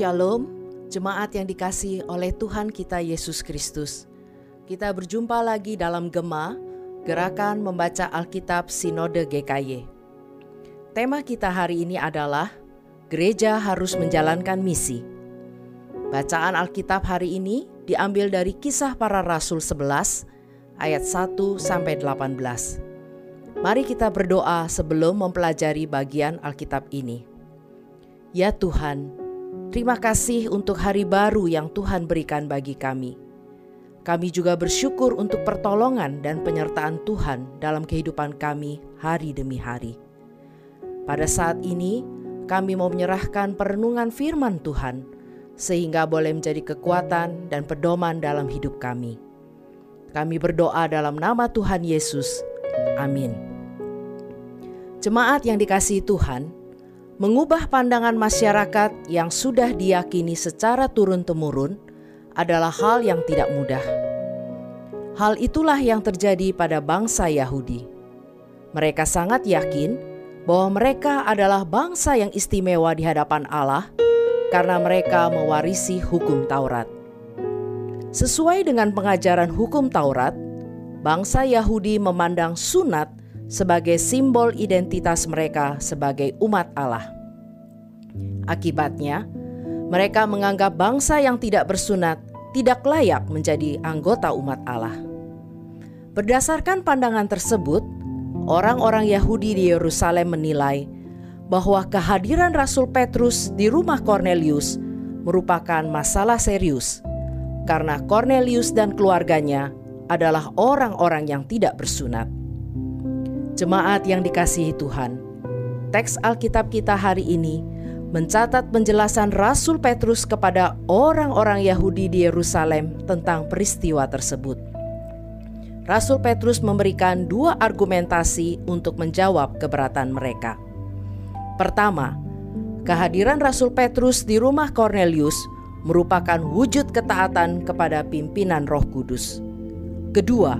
Shalom, jemaat yang dikasih oleh Tuhan kita Yesus Kristus. Kita berjumpa lagi dalam Gema, Gerakan Membaca Alkitab Sinode GKY. Tema kita hari ini adalah Gereja harus menjalankan misi. Bacaan Alkitab hari ini diambil dari Kisah Para Rasul 11 ayat 1 sampai 18. Mari kita berdoa sebelum mempelajari bagian Alkitab ini. Ya Tuhan, terima kasih untuk hari baru yang Tuhan berikan bagi kami. Kami juga bersyukur untuk pertolongan dan penyertaan Tuhan dalam kehidupan kami hari demi hari. Pada saat ini, kami mau menyerahkan perenungan firman Tuhan, sehingga boleh menjadi kekuatan dan pedoman dalam hidup kami. Kami berdoa dalam nama Tuhan Yesus. Amin. Jemaat yang dikasihi Tuhan, Mengubah pandangan masyarakat yang sudah diyakini secara turun-temurun adalah hal yang tidak mudah. Hal itulah yang terjadi pada bangsa Yahudi. Mereka sangat yakin bahwa mereka adalah bangsa yang istimewa di hadapan Allah karena mereka mewarisi hukum Taurat. Sesuai dengan pengajaran hukum Taurat, bangsa Yahudi memandang sunat sebagai simbol identitas mereka sebagai umat Allah. Akibatnya, mereka menganggap bangsa yang tidak bersunat tidak layak menjadi anggota umat Allah. Berdasarkan pandangan tersebut, orang-orang Yahudi di Yerusalem menilai bahwa kehadiran Rasul Petrus di rumah Cornelius merupakan masalah serius karena Cornelius dan keluarganya adalah orang-orang yang tidak bersunat. Jemaat yang dikasihi Tuhan, teks Alkitab kita hari ini mencatat penjelasan Rasul Petrus kepada orang-orang Yahudi di Yerusalem tentang peristiwa tersebut. Rasul Petrus memberikan dua argumentasi untuk menjawab keberatan mereka. Pertama, kehadiran Rasul Petrus di rumah Cornelius merupakan wujud ketaatan kepada pimpinan Roh Kudus. Kedua,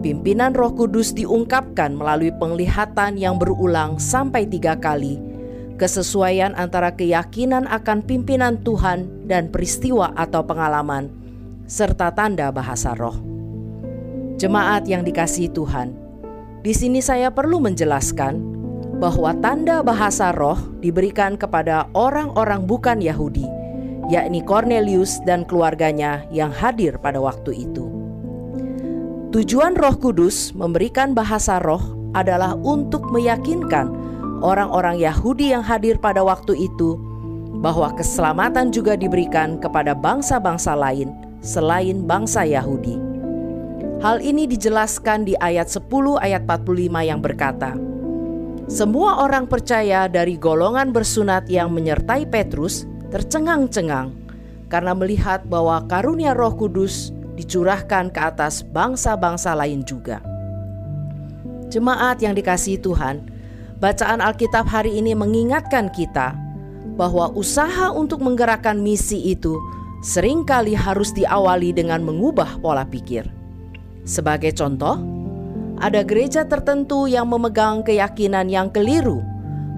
Pimpinan Roh Kudus diungkapkan melalui penglihatan yang berulang sampai tiga kali, kesesuaian antara keyakinan akan pimpinan Tuhan dan peristiwa atau pengalaman, serta tanda bahasa roh. Jemaat yang dikasihi Tuhan, di sini saya perlu menjelaskan bahwa tanda bahasa roh diberikan kepada orang-orang bukan Yahudi, yakni Cornelius dan keluarganya yang hadir pada waktu itu. Tujuan Roh Kudus memberikan bahasa roh adalah untuk meyakinkan orang-orang Yahudi yang hadir pada waktu itu bahwa keselamatan juga diberikan kepada bangsa-bangsa lain selain bangsa Yahudi. Hal ini dijelaskan di ayat 10 ayat 45 yang berkata, Semua orang percaya dari golongan bersunat yang menyertai Petrus tercengang-cengang karena melihat bahwa karunia Roh Kudus dicurahkan ke atas bangsa-bangsa lain juga. Jemaat yang dikasihi Tuhan, bacaan Alkitab hari ini mengingatkan kita bahwa usaha untuk menggerakkan misi itu sering kali harus diawali dengan mengubah pola pikir. Sebagai contoh, ada gereja tertentu yang memegang keyakinan yang keliru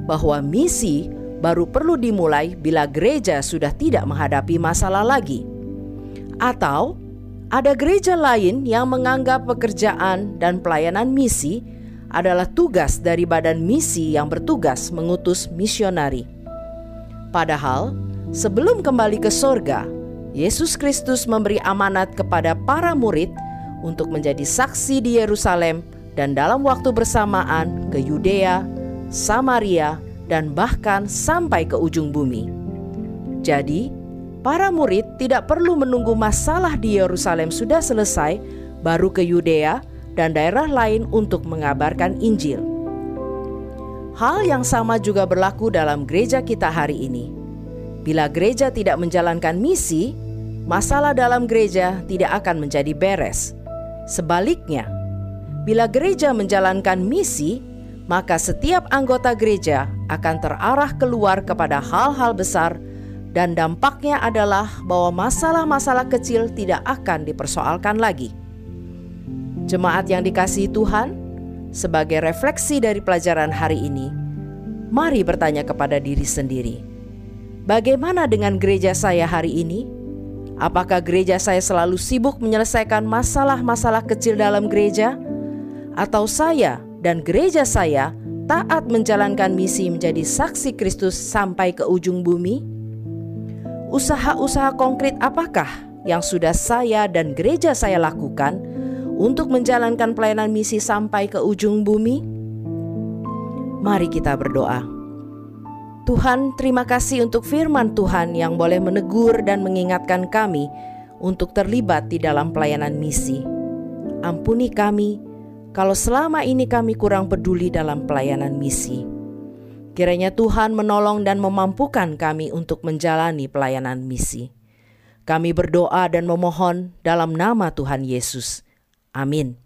bahwa misi baru perlu dimulai bila gereja sudah tidak menghadapi masalah lagi. Atau ada gereja lain yang menganggap pekerjaan dan pelayanan misi adalah tugas dari badan misi yang bertugas mengutus misionari. Padahal, sebelum kembali ke sorga, Yesus Kristus memberi amanat kepada para murid untuk menjadi saksi di Yerusalem dan dalam waktu bersamaan ke Yudea, Samaria, dan bahkan sampai ke ujung bumi. Jadi, Para murid tidak perlu menunggu masalah di Yerusalem sudah selesai, baru ke Yudea dan daerah lain untuk mengabarkan Injil. Hal yang sama juga berlaku dalam gereja kita hari ini. Bila gereja tidak menjalankan misi, masalah dalam gereja tidak akan menjadi beres. Sebaliknya, bila gereja menjalankan misi, maka setiap anggota gereja akan terarah keluar kepada hal-hal besar dan dampaknya adalah bahwa masalah-masalah kecil tidak akan dipersoalkan lagi. Jemaat yang dikasihi Tuhan, sebagai refleksi dari pelajaran hari ini, mari bertanya kepada diri sendiri: Bagaimana dengan gereja saya hari ini? Apakah gereja saya selalu sibuk menyelesaikan masalah-masalah kecil dalam gereja, atau saya dan gereja saya taat menjalankan misi menjadi saksi Kristus sampai ke ujung bumi? Usaha-usaha konkret apakah yang sudah saya dan gereja saya lakukan untuk menjalankan pelayanan misi sampai ke ujung bumi? Mari kita berdoa. Tuhan, terima kasih untuk firman Tuhan yang boleh menegur dan mengingatkan kami untuk terlibat di dalam pelayanan misi. Ampuni kami kalau selama ini kami kurang peduli dalam pelayanan misi. Kiranya Tuhan menolong dan memampukan kami untuk menjalani pelayanan misi. Kami berdoa dan memohon dalam nama Tuhan Yesus. Amin.